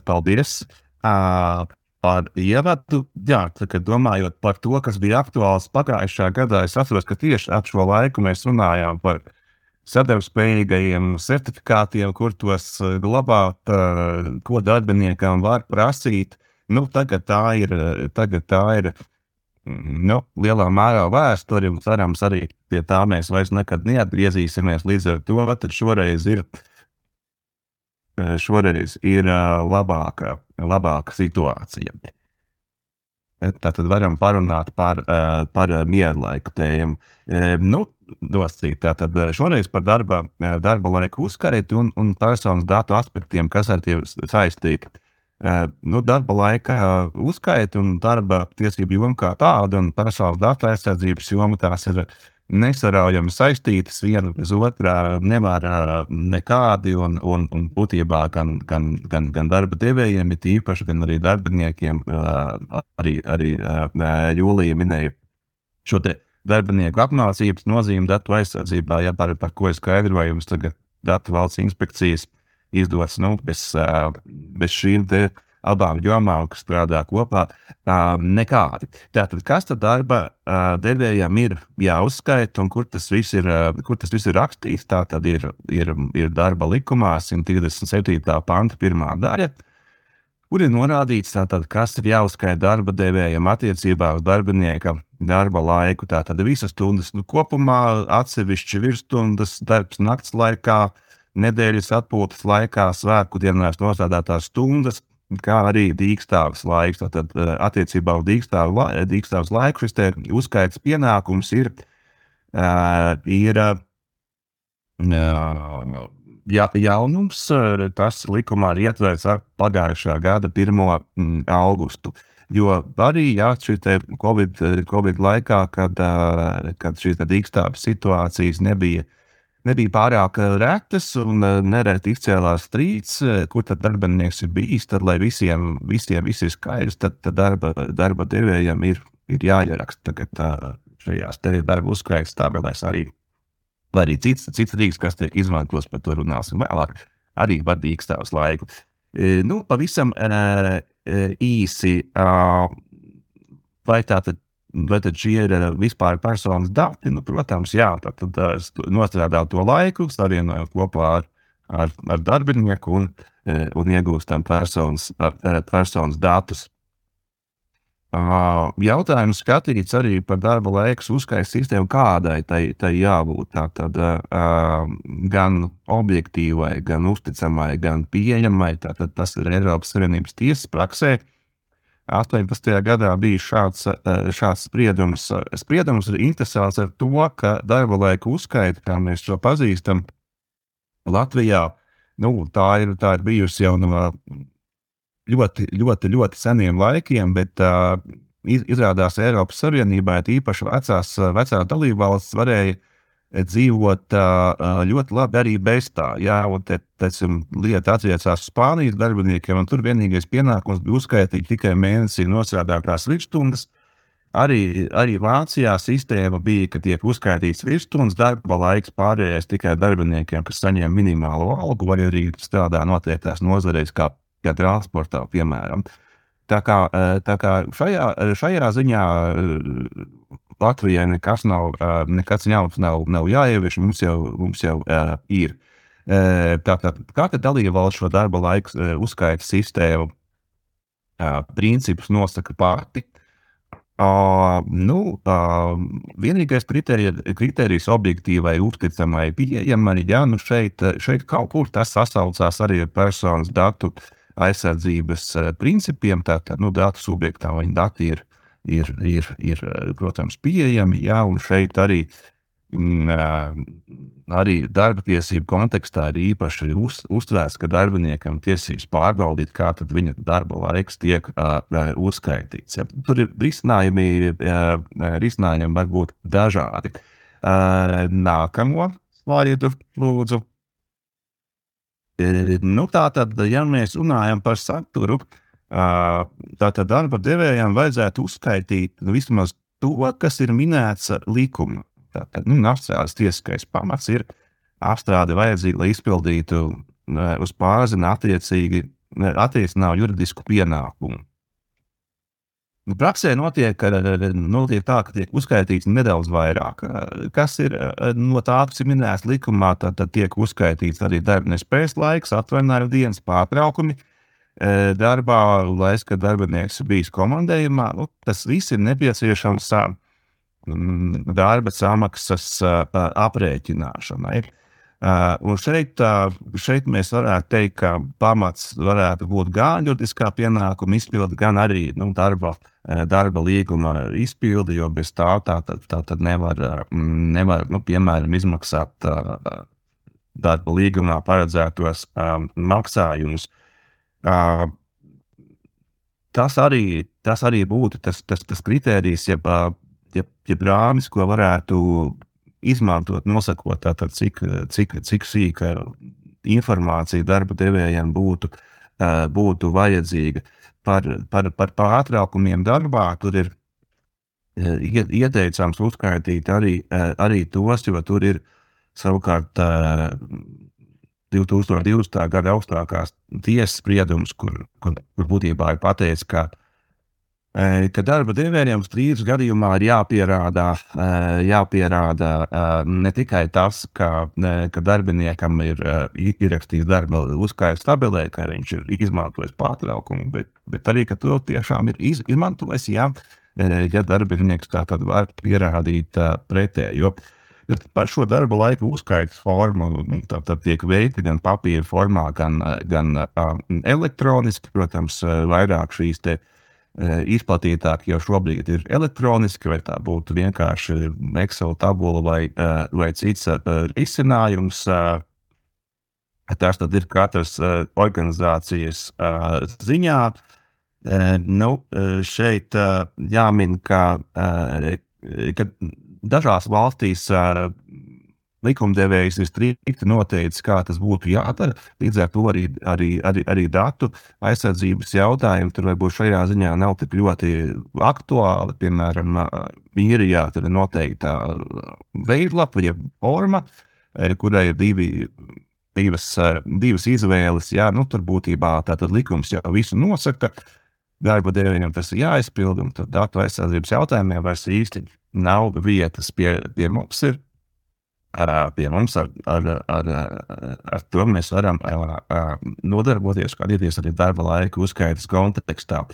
kas paldies uh, par ievadu. Jā, kad domājot par to, kas bija aktuāls pagājušā gadā, es atceros, ka tieši ap šo laiku mēs runājām par sadarbspējīgajiem certifikātiem, kur tos glabāt, uh, ko darbiniekam var prasīt. Nu, tagad tā ir, tagad tā ir nu, lielā mērā vēsture, un cerams, arī pie tā mēs vairs nekad neatgriezīsimies. Līdz ar to šoreiz ir, šoreiz ir labāka, labāka situācija. Tātad varam parunāt par, par mierlaiku tēmu. Nu, nosacīt, tātad šoreiz par darba, darba laiku uzskaitu un, un personas datu aspektiem, kas ar tiem saistīti nu, darba laika uzskaita un darba tiesību joma kā tāda un personāla datu aizsardzības joma tās ir nesaraujami saistītas viena bez otrā, nevar nekādi un, un, un būtībā gan, gan, gan, gan darba devējiem, ir īpaši, gan arī darbiniekiem, arī, arī Jūlija minēja šo darbinieku apmācības nozīmi datu aizsardzībā, ja par, par ko ir skaidrojums tagad datu valsts inspekcijas izdots nu, bez, bez šīm abām jomām, kas strādā kopā, nekādi. Tātad, kas tad darba devējiem ir jāuzskaita un kur tas viss ir, kur tas viss ir rakstīts? Tā tad ir, ir, ir darba likumā 127. panta pirmā daļa. Kur ir norādīts, tātad, kas ir jāuzskaita darba devējiem attiecībā uz darbinieka darba laiku. Tātad visas stundas nu, kopumā, atsevišķi virsstundas, darbs nakts laikā, nedēļas atpūtas laikā, svētku dienās nostrādātās stundas, kā arī dīkstāves laiks. Tad, eh, attiecībā uz dīkstāvu, dīkstāves laiku šis uzskaits pienākums ir, uh, ir uh, ja, jaunums. Tas likumā ir ietverts ar pagājušā gada 1. Mm, augustu. Jo arī jā, šī COVID, COVID laikā, kad, kad šīs dīkstāves situācijas nebija uh, nebija pārāk eh, retas un eh, nereti izcēlās strīds, eh, kur tad darbinieks ir bijis. Tad, lai visiem, visiem viss ir skaidrs, tad, tad darba, darba devējiem ir, ir jāieraksta tagad šajās darba uzskaitas tabelēs arī. Vai arī cits, cits rīks, kas tiek izmantots, par to runāsim vēlāk, arī var dīkstāvs laiku. Nu, pavisam īsi, vai tā tad Tad šie ir eh, vispār personas dati? Nu, protams, jā, tad, tad eh, nostrādā to laiku, savienojot kopā ar, ar, ar darbinieku un, eh, un iegūstam personas, personas datus. Jautājums skatīts arī par darba laiku uzskaitas sistēmu, kādai tai, tai jābūt. Tā tad gan objektīvai, gan uzticamai, gan pieejamai. Tātad tas ir Eiropas Savienības tiesas praksē. 18. gadā bija šāds, eh, šāds spriedums. Spriedums ir interesants ar to, ka darba laika uzskaita, kā mēs to pazīstam, Latvijā, nu, tā, ir, tā ir bijusi jau no ļoti, ļoti, ļoti seniem laikiem, bet uh, izrādās Eiropas Savienībā, īpaši vecās, vecās dalībvalstis, varēja dzīvot ļoti labi arī bez tā. Jā, un te, teicam, lieta attiecās Spānijas darbiniekiem, un tur vienīgais pienākums bija uzskaitīt tikai mēnesī nostrādātās virsstundas. Arī, arī Vācijā sistēma bija, ka tiek uzskaitīts virsstundas darba laiks pārējais tikai darbiniekiem, kas saņem minimālo algu, vai arī strādā noteiktās nozarēs, kā, kā transportā, piemēram. Tā kā, tā kā šajā, šajā ziņā Latvijai nekas nav, nekas jauns nav, nav jāievieš, mums jau, mums jau uh, ir. Uh, Tātad, kā tad dalība valsts šo darba laiku uh, uzskaita sistēmu, uh, principus nosaka pati. Uh, nu, uh, vienīgais kriterijs objektīvai, uzticamai, pieejamai, ja nu šeit, šeit kaut kur tas sasaucās arī ar personas datu aizsardzības principiem. Tātad, nu, datu subjektā viņa dati ir ir, ir, ir protams, pieejami. Jā, un šeit arī, mm, arī darba tiesību kontekstā ir īpaši uz, uztvērts, ka darbiniekam tiesības pārbaudīt, kā viņa darba laiks tiek uh, uzskaitīts. Ja. Tur ir risinājumi, uh, risinājumi var būt dažādi. Uh, nākamo slaidu, lūdzu. Nu, tā tad, ja mēs runājam par saturu, uh, Tātad darba devējiem vajadzētu uzskaitīt nu, vismaz to, kas ir minēts likumā. Tātad nu, nacionālais tiesiskais pamats ir apstrāde vajadzīga, lai izpildītu uz pārzina attiecīgi attiecinām juridisku pienākumu. Nu, praksē notiek, notiek tā, ka tiek uzskaitīts nedaudz vairāk. Kas ir no tā, kas ir minēts likumā, tad, tad tiek uzskaitīts arī darbnespējas laiks, atvaļinājuma dienas pārtraukumi darbā, laiks, kad darbinieks ir bijis komandējumā. Nu, tas viss ir nepieciešams darba samaksas aprēķināšanai. Un šeit, šeit mēs varētu teikt, ka pamats varētu būt gan juridiskā pienākuma izpilde, gan arī nu, darba, darba līguma izpilde, jo bez tā tā, tā, tā, tā nevar, nevar nu, piemēram, izmaksāt darba līgumā paredzētos maksājumus. Uh, tas, arī, tas arī būtu tas, tas, tas kritērijs, jeb, jeb, jeb rāmis, ko varētu izmantot, nosakot, tātad, cik, cik, cik sīka informācija darba devējiem būtu, būtu vajadzīga. Par, par, par pārtraukumiem darbā tur ir ieteicams uzskaitīt arī, arī tos, jo tur ir savukārt 2020. gada augstākās tiesas spriedums, kur, kur, kur būtībā ir pateicis, ka ka darba devējiem strīdus gadījumā ir jāpierāda, jāpierāda ne tikai tas, ka, ka darbiniekam ir ierakstīts darba uzskaits tabelē, ka viņš ir izmantojis pārtraukumu, bet, bet arī, ka to tiešām ir iz, izmantojis, ja, ja darbinieks tā tad var pierādīt pretējo. Par šo darba laiku uzskaitas formu tā, tā tiek veikta gan papīra formā, gan, gan elektroniski. Protams, vairāk šīs te, izplatītāk jau šobrīd ir elektroniski, vai tā būtu vienkārši Excel tabula vai, vai cits risinājums. Tas ir katras organizācijas ziņā. Nu, šeit jāmin, ka, ka dažās valstīs likumdevējs ir strikti noteicis, kā tas būtu jādara. Līdz ar to arī, arī, arī, arī datu aizsardzības jautājumi tur varbūt šajā ziņā nav tik ļoti aktuāli. Piemēram, īrijā tur ir noteikta veidlapa, jeb forma, kurai ir divi. Divas, divas izvēles, jā, nu, tur būtībā tātad likums jau visu nosaka. Darba devējiem tas ir jāizpild, un tad datu aizsardzības jautājumiem vairs īsti nav vietas. Pie, pie mums ir pie mums ar, ar, ar, ar to mēs varam nodarboties, skatīties arī darba laika uzskaitas kontekstā.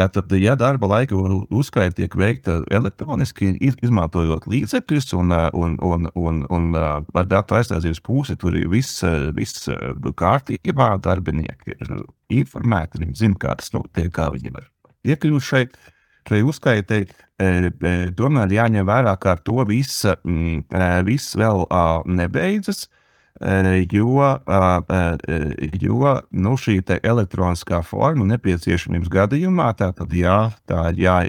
Tātad, ja darba laika uzskaita tiek veikta elektroniski, izmantojot līdzekļus, un, un, un, un, un ar datu aizsardzības pusi tur ir viss, viss kārtībā, darbinieki ir informēti, viņi zina, kā tas notiek, kā viņi var iekļūt šeit šai uzskaitai, e, e, tomēr jāņem vērā, ka ar to viss, mm, e, viss vēl nebeidzas. Jo, jo nu, šī elektroniskā forma nepieciešamības gadījumā, tātad, jā, tā jā,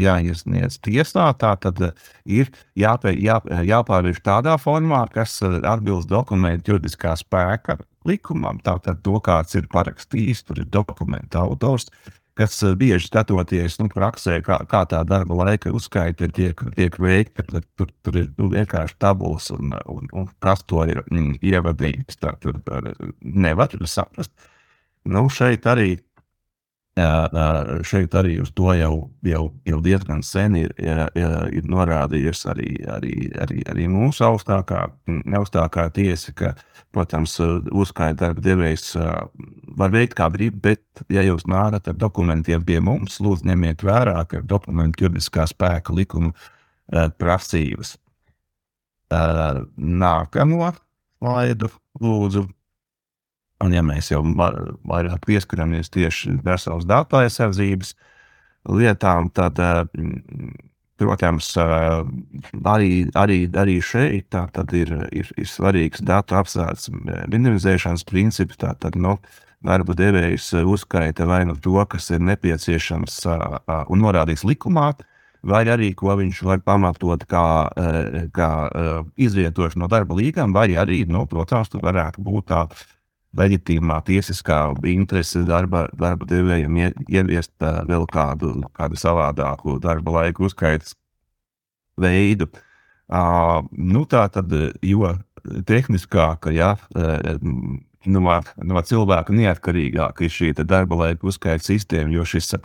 jāiesniedz tiesā, tā tad ir jāpē, jā, jāpārvērš tādā formā, kas atbilst dokumentu juridiskā spēka likumam, tātad to, kāds ir parakstījis, tur ir dokumenta autors, kas eh, bieži skatoties nu, praksē, kā, kā tā darba laika uzskaita tiek, tiek veikta. Tur, tur ir nu, vienkārši tabulas un, un, un kas to ir mm, ievadījis. Tā tur nevar saprast. Nu, šeit arī Šeit arī uz to jau, jau, jau diezgan sen ir, ir, ir norādījusi arī, arī, arī, arī mūsu augstākā, augstākā tiesa, ka, protams, uzskaita darba devējs var veikt kā grib, bet, ja jūs nākat ar dokumentiem pie mums, lūdzu, ņemiet vērā, ka dokumentu juridiskā spēka likuma prasības. Nākamo slaidu lūdzu. Un, ja mēs jau vairāk pieskaramies tieši veselas datu aizsardzības lietām, tad, eh, protams, eh, arī, arī, arī šeit tā, ir, ir, ir svarīgs datu apsvērts minimizēšanas princips. Tātad, nu, darba devējs uzskaita vai nu to, kas ir nepieciešams un norādīts likumā, vai arī ko viņš var pamatot kā, eh, kā izvietošanu no darba līgām, vai arī, nu, protams, tur varētu būt tāds leģitīmā tiesiskā interese darba, darba devējiem ieviest vēl kādu, kādu savādāku darba laiku uzskaitas veidu. Uh, nu, tā tad, jo tehniskāka, ja, no, no cilvēka neatkarīgāka ir šī darba laika uzskaita sistēma, jo šis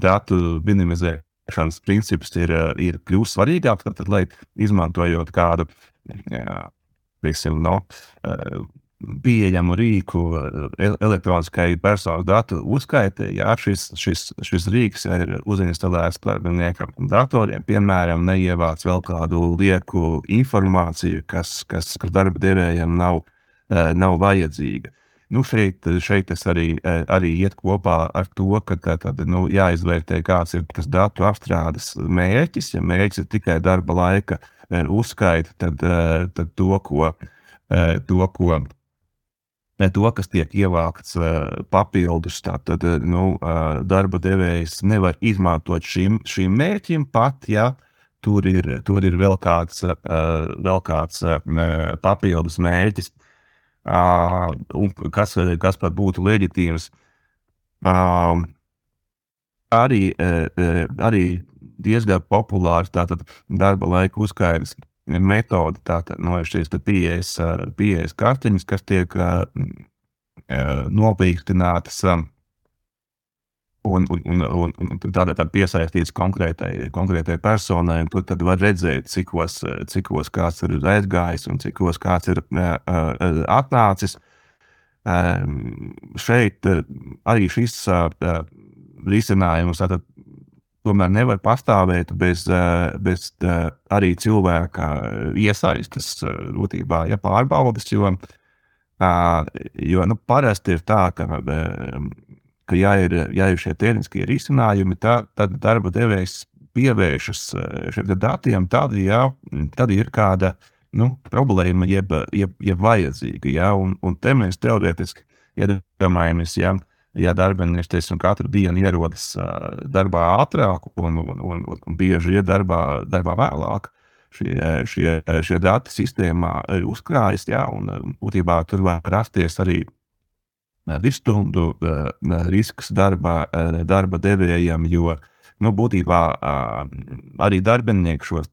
datu minimizēšanas princips ir, ir kļuvis svarīgāks. Tad, lai izmantojot kādu jā, pieksim, no, pieejamu rīku elektroniskai personas datu uzskaitē, ja šis, šis, šis rīks ir uzinstalēts darbiniekam datoriem, piemēram, neievāc vēl kādu lieku informāciju, kas, kas, kas darba devējiem nav, nav vajadzīga. Nu, šeit, šeit tas arī, arī iet kopā ar to, ka tā, tad, nu, jāizvērtē, kāds ir tas datu apstrādes mērķis. Ja mērķis ir tikai darba laika uzskaita, tad, tad to, ko, to, ko to, kas tiek ievākts papildus, tad nu, darba devējs nevar izmantot šim, šim mērķim pat, ja tur ir, tur ir vēl kāds, vēl kāds papildus mērķis, kas, kas pat būtu leģitīvs. Arī, arī diezgan populārs tātad darba laika uzskaitas metode, tātad no šīs pieejas, pieejas kartiņas, kas tiek nopīktinātas un, un, un, un, un tādā, tādā piesaistīts konkrētai, konkrētai personai. Tur tad var redzēt, cikos, cikos kāds ir aizgājis un cikos kāds ir atnācis. Šeit arī šis risinājums tātad tomēr nevar pastāvēt bez, eh, bez eh, arī cilvēka iesaistas eh, būtībā, ja pārbaudas. Jo, jo nu, parasti ir tā, ka, ka ja, ir, ja ir šie tehniskie risinājumi, tā, tad darba devējs pievēršas šiem datiem, tad, ja, tad ir kāda nu, problēma, jeb, jeb, jeb vajadzīga. Ja, un, un te mēs teorētiski iedomājamies, ja ja darbinieks teiksim, katru dienu ierodas darbā ātrāk un, un, un, un bieži iet darbā, darbā vēlāk, šie, šie, šie dati sistēmā uzkrājas, jā, un būtībā tur var rasties arī virstundu risks darba, darba devējiem, jo nu, būtībā arī darbinieki šos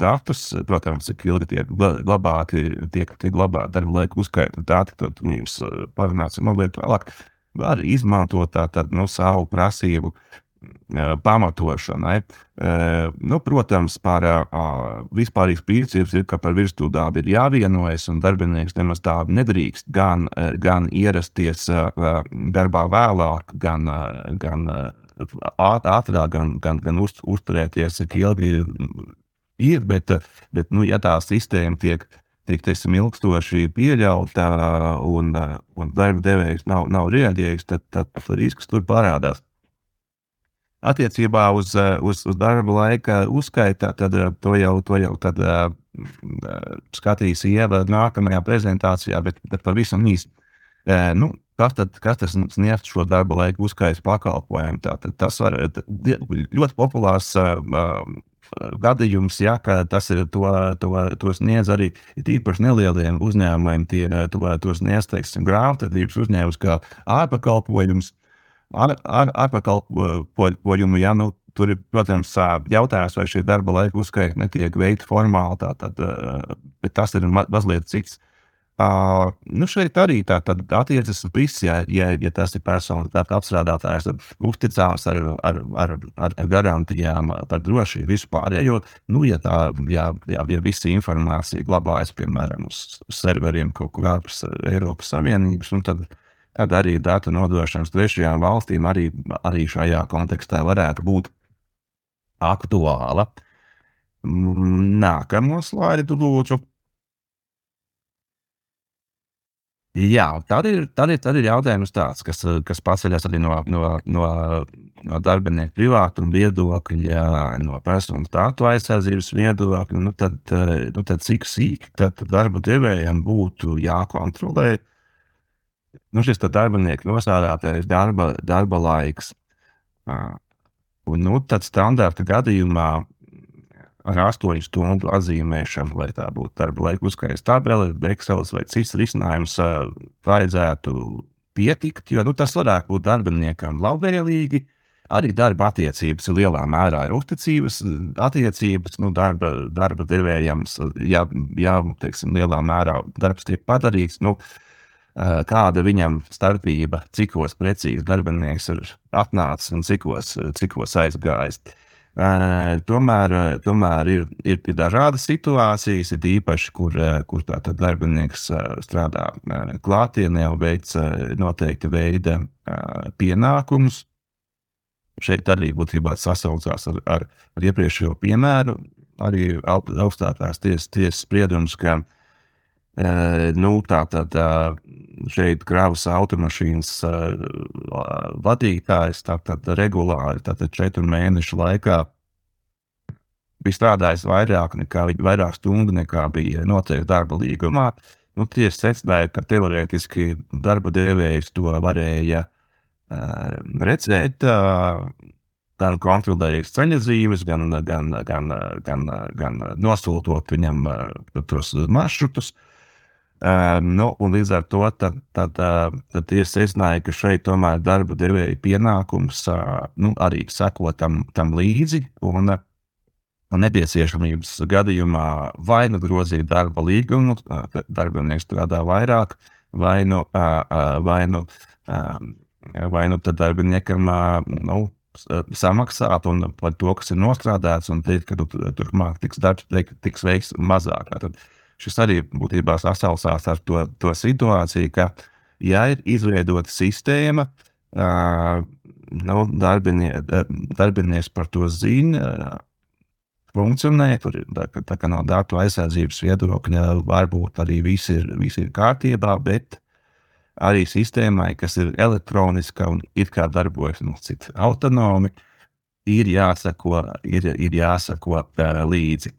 datus, protams, cik ilgi tiek glabāti, tiek, tiek glabāti darba laika uzskaita dati, tad mums parunāsim mazliet vēlāk var izmantot tātad, nu, savu prasību pamatošanai. Nu, protams, par vispārīgs princips ir, ka par virstūdām ir jāvienojas, un darbinieks nemaz tā nedrīkst gan, gan ierasties darbā vēlāk, gan, gan ātrāk, gan, gan, gan uz, uzturēties, cik ilgi ir. Bet, bet nu, ja tā sistēma tiek tiek teiksim, ilgstoši pieļauta un, un darba devējs nav, nav rēģējis, tad, tad risks tur parādās. Attiecībā uz, uz, uz darba laika uzskaitā, tad to jau, to jau tad, skatīs Ieva nākamajā prezentācijā, bet, bet pavisam īsi. Nu, kas tad, kas tas sniedz šo darba laika uzskaitas pakalpojumu? Tātad tas var ļoti populārs gadījums, ja tas ir to, to, to sniedz arī tīpaši nelieliem uzņēmumiem, tie to, to sniedz, grāmatvedības uzņēmums kā ārpakalpojums. Ar, ar, ārpakalpojumu, ja nu, tur ir, protams, jautājums, vai šī darba laika uzskaita netiek veikta formāli, tā, tad, bet tas ir mazliet cits. Uh, nu šeit arī tā attiecas uz visu, ja, ja, ja tas ir personīgi apstrādātājs, tad uzticās ar, ar, ar, ar garantijām par drošību vispārējo. Nu, ja tā, ja, ja, ja visa informācija glabājas, piemēram, uz, serveriem kaut kur ārpus Eiropas Savienības, tad, tad arī datu nodošanas trešajām valstīm arī, arī šajā kontekstā varētu būt aktuāla. Nākamo slaidu lūdzu. Jā, tad ir, tad ir, tad ir jautājums tāds, kas, kas paceļas arī no, no, no, no darbinieku privātuma viedokļa, no personas datu aizsardzības viedokļa. Nu tad, nu tad cik sīki tad darba devējiem būtu jākontrolē nu, šis darbinieku nosādātais darba, darba laiks. Un, nu, tad standarta gadījumā ar 8 stundu atzīmēšanu, vai tā būtu darba laika uzskaits tabele, Excel vai cits risinājums, vajadzētu pietikt, jo nu, tas varētu būt darbiniekam labvēlīgi. Arī darba attiecības ir lielā mērā ir uzticības attiecības. Nu, darba, darba devējams, ja, ja teiksim, lielā mērā darbs tiek padarīts, nu, kāda viņam starpība, cikos precīzi darbinieks ir atnācis un cikos, cikos aizgājis. Tomēr, tomēr ir, ir dažādas situācijas, ir īpaši, kur, kur tātad darbinieks strādā klātienē un veic noteikta veida pienākumus. Šeit arī būtībā sasaucās ar, ar, ar iepriekšējo piemēru, arī augstākās tiesas ties spriedums, ka uh, Nu, tā tad šeit kravas automašīnas vadītājs tātad regulāri, tātad četru mēnešu laikā bija strādājis vairāk nekā vairāk stundu nekā bija noteikti darba līgumā. Nu, tiesa secināja, ka teorētiski darba devējs to varēja uh, redzēt, uh, gan kontrolējot ceļa zīmes, gan, gan, gan, gan, gan nosūtot viņam uh, tos maršrutus. Uh, Uh, nu, līdz ar to tad, tad, uh, tad tiesa secināja, ka šeit tomēr darba devēja pienākums uh, nu, arī sekot tam, tam līdzi. Un, uh, nepieciešamības gadījumā vai nu grozīt darba līgumu, darbinieks strādā vairāk, vai nu, vai nu, vai nu darbiniekam nu, samaksāt un par to, kas ir nostrādāts, un teikt, ka tu, turpmāk tiks darbs tiks veikts mazāk. Tad, šis arī būtībā sasaucās ar to, to situāciju, ka, ja ir izveidota sistēma, uh, nu, darbinie, darbinieks par to zina, funkcionē, tur tā, tā kā no datu aizsardzības viedokļa varbūt arī viss ir, viss ir kārtībā, bet arī sistēmai, kas ir elektroniska un it kā darbojas nu, autonomi, ir jāsako, ir, ir jāsako līdzi.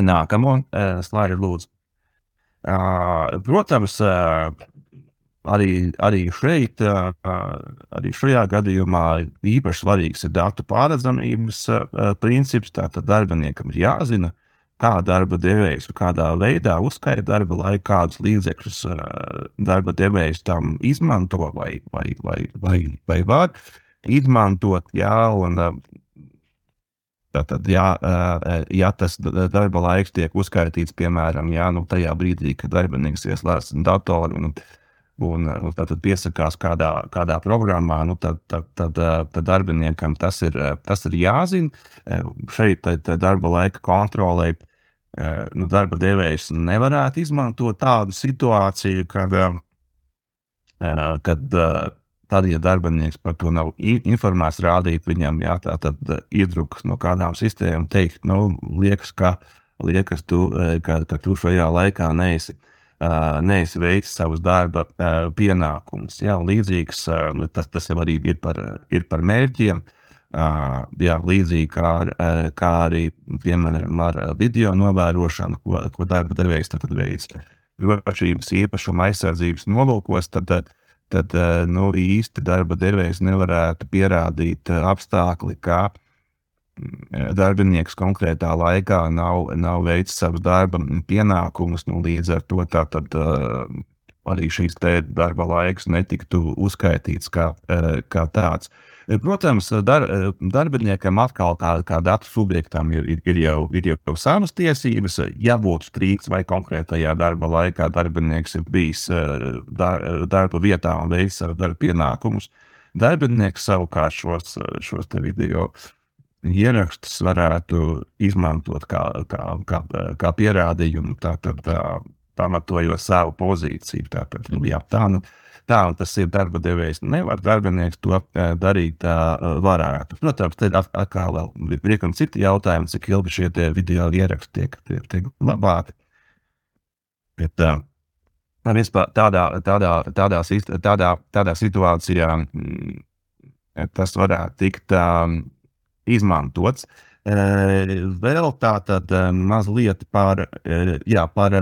Nākamo uh, slaidu lūdzu. Uh, protams, uh, arī, arī šeit, uh, arī šajā gadījumā īpaši svarīgs ir datu pārredzamības uh, princips. Tātad darbiniekam ir jāzina, kā darba devējs un kādā veidā uzskaita darba laiku, kādus līdzekļus uh, darba devējs tam izmanto vai, vai, vai, vai, vai var izmantot. Jā, un, uh, Tātad, ja, ja tas darba laiks tiek uzskaitīts, piemēram, jā, nu, tajā brīdī, kad darbinieks ieslēdz datoru un, un, un tātad piesakās kādā, kādā programmā, nu, tad, tad, tad, tad darbiniekam tas ir, tas ir jāzina. Šeit tā darba laika kontrolē nu, darba devējs nevarētu izmantot tādu situāciju, kad, kad Tad, ja darbinieks par to nav informēts, rādīt viņam, jā, tā tad eh, iedrukas no kādām sistēmām, teikt, nu, liekas, ka, liekas tu, eh, ka, ka tu šajā laikā neesi, uh, neesi veicis savus darba pienākumus. Jā, līdzīgs, uh, tas, tas jau arī ir par, ir par mērķiem. Jā, līdzīgi kā, kā arī, piemēram, ar video novērošanu, ko, ko darba devējs veids drošības īpašuma aizsardzības nolūkos, tad uh, tad eh, nu, īsti darba devējs nevarētu pierādīt eh, apstākli, ka mm, darbinieks konkrētā laikā nav, nav veicis savus darba pienākumus. Nu, līdz ar to tā, tad, uh, arī šīs darba laiks netiktu uzskaitīts kā, kā tāds. Uh, Protams, dar, darbiniekam atkal kā, kā datu subjektam ir, ir, ir, jau, ir jau savas tiesības. Ja būtu strīds vai konkrētajā darba laikā darbinieks ir bijis dar, darba vietā un veicis savu darba pienākumus, darbinieks savukārt šos, šos video ierakstus varētu izmantot kā, kā, kā, kā pierādījumu, tātad tā, pamatojot savu pozīciju. Tātad, nu, jā, tā, nu, tā un tas ir darba devējs. Nevar darbinieks to eh, darīt tā eh, varētu. Protams, tad atkal vēl virkni citi jautājumi, cik ilgi šie video ieraksti tiek, tiek, tiek labāti. Bet, uh, vispār tādā, tādā, tādā, tādā, tādā situācijā mm, tas varētu tikt um, izmantots. Uh, Vēl tātad mazliet par, jā, par,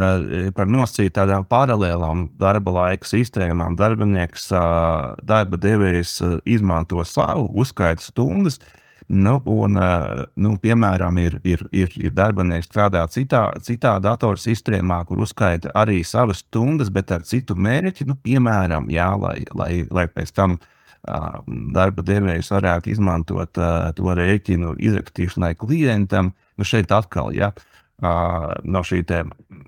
par nosacīt tādām paralēlām darba laika sistēmām. Darbinieks, darba devējs izmanto savu uzskaitu stundas. Nu, un, nu, piemēram, ir, ir, ir, ir darbinieks strādā citā, citā datorsistēmā, kur uzskaita arī savas stundas, bet ar citu mērķi. Nu, piemēram, jā, lai, lai, lai pēc tam uh, darba devējs varētu izmantot to rēķinu izrakstīšanai klientam. Nu šeit atkal, ja, no šī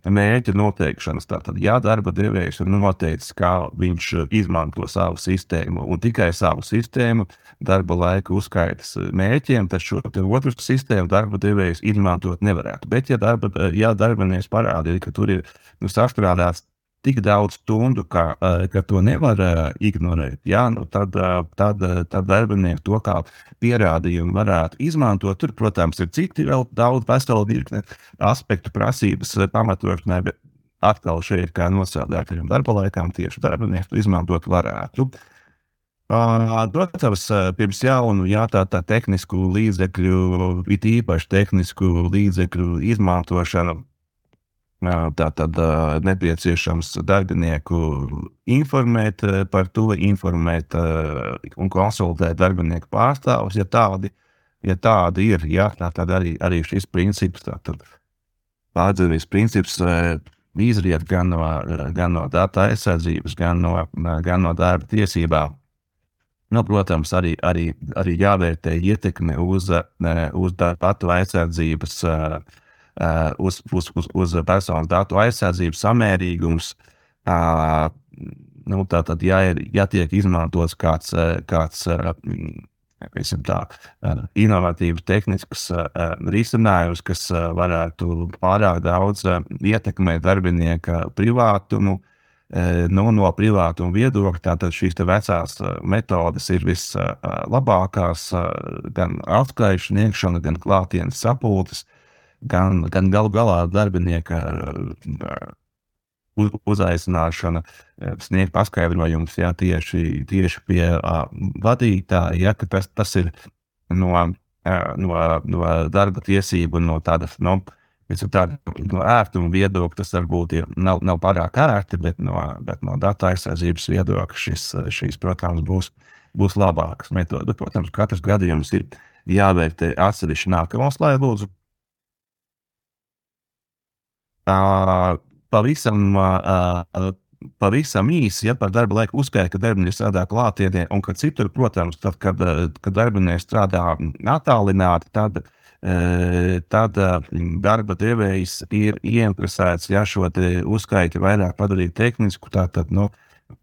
mērķa noteikšanas. Tātad, ja darba devējs ir noteicis, kā viņš izmanto savu sistēmu un tikai savu sistēmu darba laika uzskaitas mērķiem, tad šo otru sistēmu darba devējs izmantot nevarētu. Bet, ja, darba, ja darbinieks parādīja, ka tur ir nu, sastrādāts tik daudz stundu, ka, ka to nevar ignorēt, jā, nu tad, tad, tad darbinieki to kā pierādījumu varētu izmantot. Tur, protams, ir citi vēl daudz veselu virkni aspektu prasības pamatošanai, atkal šeit, kā nosēdētājiem darba laikām, tieši darbinieki to izmantot varētu. Protams, pirms jaunu, jā, tā, tā tehnisku līdzekļu, it īpaši tehnisku līdzekļu izmantošanu Tā tad nepieciešams darbinieku informēt par to, informēt un konsultēt darbinieku pārstāvus, ja tādi, ja tādi ir. Ja, tad arī, arī šis princips, pārdzīvības princips, izriet gan no, gan no datu aizsardzības, gan no, gan no darba tiesībām. Nu, protams, arī, arī, arī jāvērtē ietekme uz, uz datu aizsardzības uh, Uh, uz, uz, uz, uz personas datu aizsardzības samērīgums. Uh, nu, Tātad, ja, ir, ja tiek izmantots kāds, uh, kāds tā, inovatīvs tehnisks risinājums, kas varētu pārāk daudz ietekmēt darbinieka privātumu, nu, no privātuma viedokļa, tātad šīs vecās metodes ir vislabākās, gan sniegšana, gan klātienes sapulces gan, gan galu galā darbinieka uz, uzaicināšana, sniegt paskaidrojumus jā, tieši, tieši pie uh, vadītāja, ja, ka tas, tas ir no, uh, no, no darba tiesību no tādas. No, Tāda, no ērtuma viedokļa tas varbūt ir, nav, nav pārāk ērti, bet no, bet no datu aizsardzības viedokļa šis, šīs, protams, būs, būs labākas metodas. Bet, protams, katrs gadījums ir jāvērtē atsevišķi nākamā slēdz, lūdzu. Pavisam, pavisam īsi, ja par darba laiku uzskaita, ka darbinieks strādā klātienē, un ka citur, protams, tad, kad, kad darbinieks strādā attālināti, tad, tad darba devējs ir ieinteresēts ja, šo uzskaiti vairāk padarīt tehnisku, tātad, nu,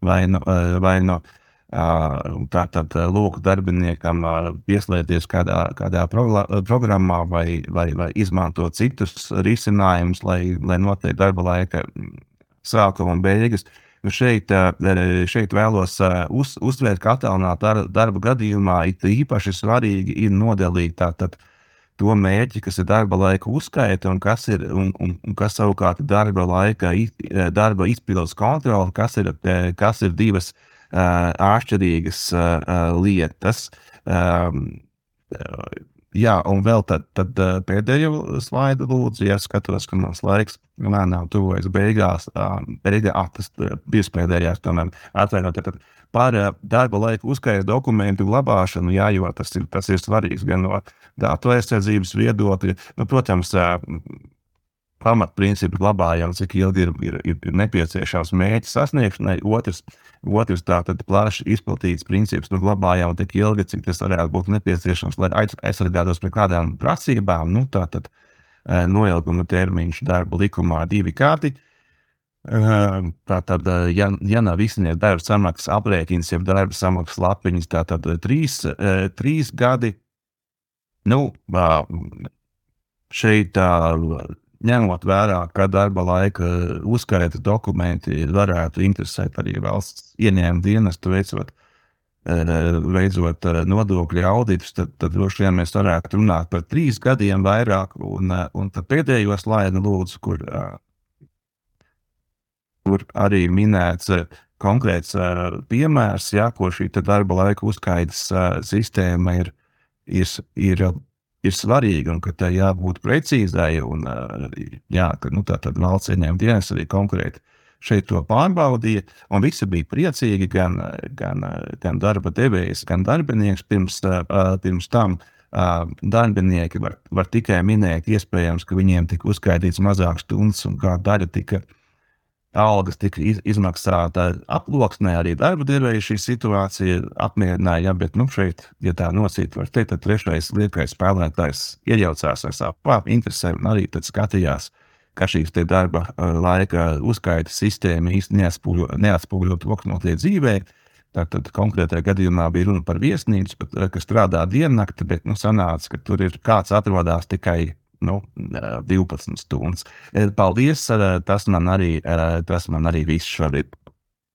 vai, nu, vai no, nu, Tātad, lūk, darbiniekam pieslēgties kādā, kādā programmā vai, vai, vai izmantot citus risinājumus, lai, lai noteikti darba laika sākuma un beigas. Nu šeit, šeit vēlos uz, uzsvērt, ka attēlināta darba gadījumā īpaši svarīgi ir nodalīt tātad, to mērķi, kas ir darba laika uzskaita un kas ir, un, un, un kas savukārt ir darba laika darba izpildes kontrole, kas ir, kas ir divas uh, atšķirīgas lietas. Jā, un vēl tad, tad pēdējo slaidu lūdzu, ja skatos, ka mans laiks lēnām tuvojas beigās, beigās, tas bija pēdējais, tomēr atvainojiet, tad par darba laiku uzskaitu dokumentu glabāšanu, jā, jo tas ir, tas ir svarīgs gan no datu aizsardzības viedokļa, nu, protams, pamatprincipu glabājam, cik ilgi ir, ir, ir nepieciešams mērķis sasniegšanai. Otrs, otrs tātad plaši izplatīts princips, nu, glabājam tik ilgi, cik tas varētu būt nepieciešams, lai aizsargātos pret kādām prasībām. Nu, tātad e, noilguma termiņš darba likumā divi kārti. E, tātad, e, ja, ja nav izsniegts darba samaksas aprēķins, jeb darba samaksas lapiņas, tātad trīs, trīs gadi. Nu, šeit ņemot vērā, ka darba laika uzskaita dokumenti varētu interesēt arī valsts ieņēmuma dienestu, veicot, eh, veicot eh, nodokļu auditus, tad, tad droši vien mēs varētu runāt par trīs gadiem vairāk. Un, eh, un tad pēdējo slaidu lūdzu, kur, kur arī minēts konkrēts piemērs, jā, ko šī darba laika uzskaitas sistēma ir, ir, ir ir svarīga un ka tai jābūt precīzai. Un, jā, ka, nu, tā tad valsts ieņēmuma dienas arī konkrēti šeit to pārbaudīja. Un visi bija priecīgi, gan, gan, gan darba devējs, gan darbinieks pirms, pirms tam. Darbinieki var, var tikai minēt, iespējams, ka viņiem tika uzskaitīts mazāk stundas un kā daļa tika algas tika iz, izmaksāta aploksnē, arī darba devēja šī situācija apmierināja. Ja, bet nu, šeit, ja tā nosīt, var teikt, tad trešais liekais spēlētājs iejaucās ar savu interesēm un arī skatījās, ka šīs darba laika uzskaita sistēma īstenībā neatspoguļo to, kas notiek dzīvē. Tātad konkrētajā gadījumā bija runa par viesnīcu, kas strādā diennakti, bet nu, sanāca, ka tur ir kāds atrodas tikai nu, 12 stundas. Paldies! Tas man arī, tas man arī viss šobrīd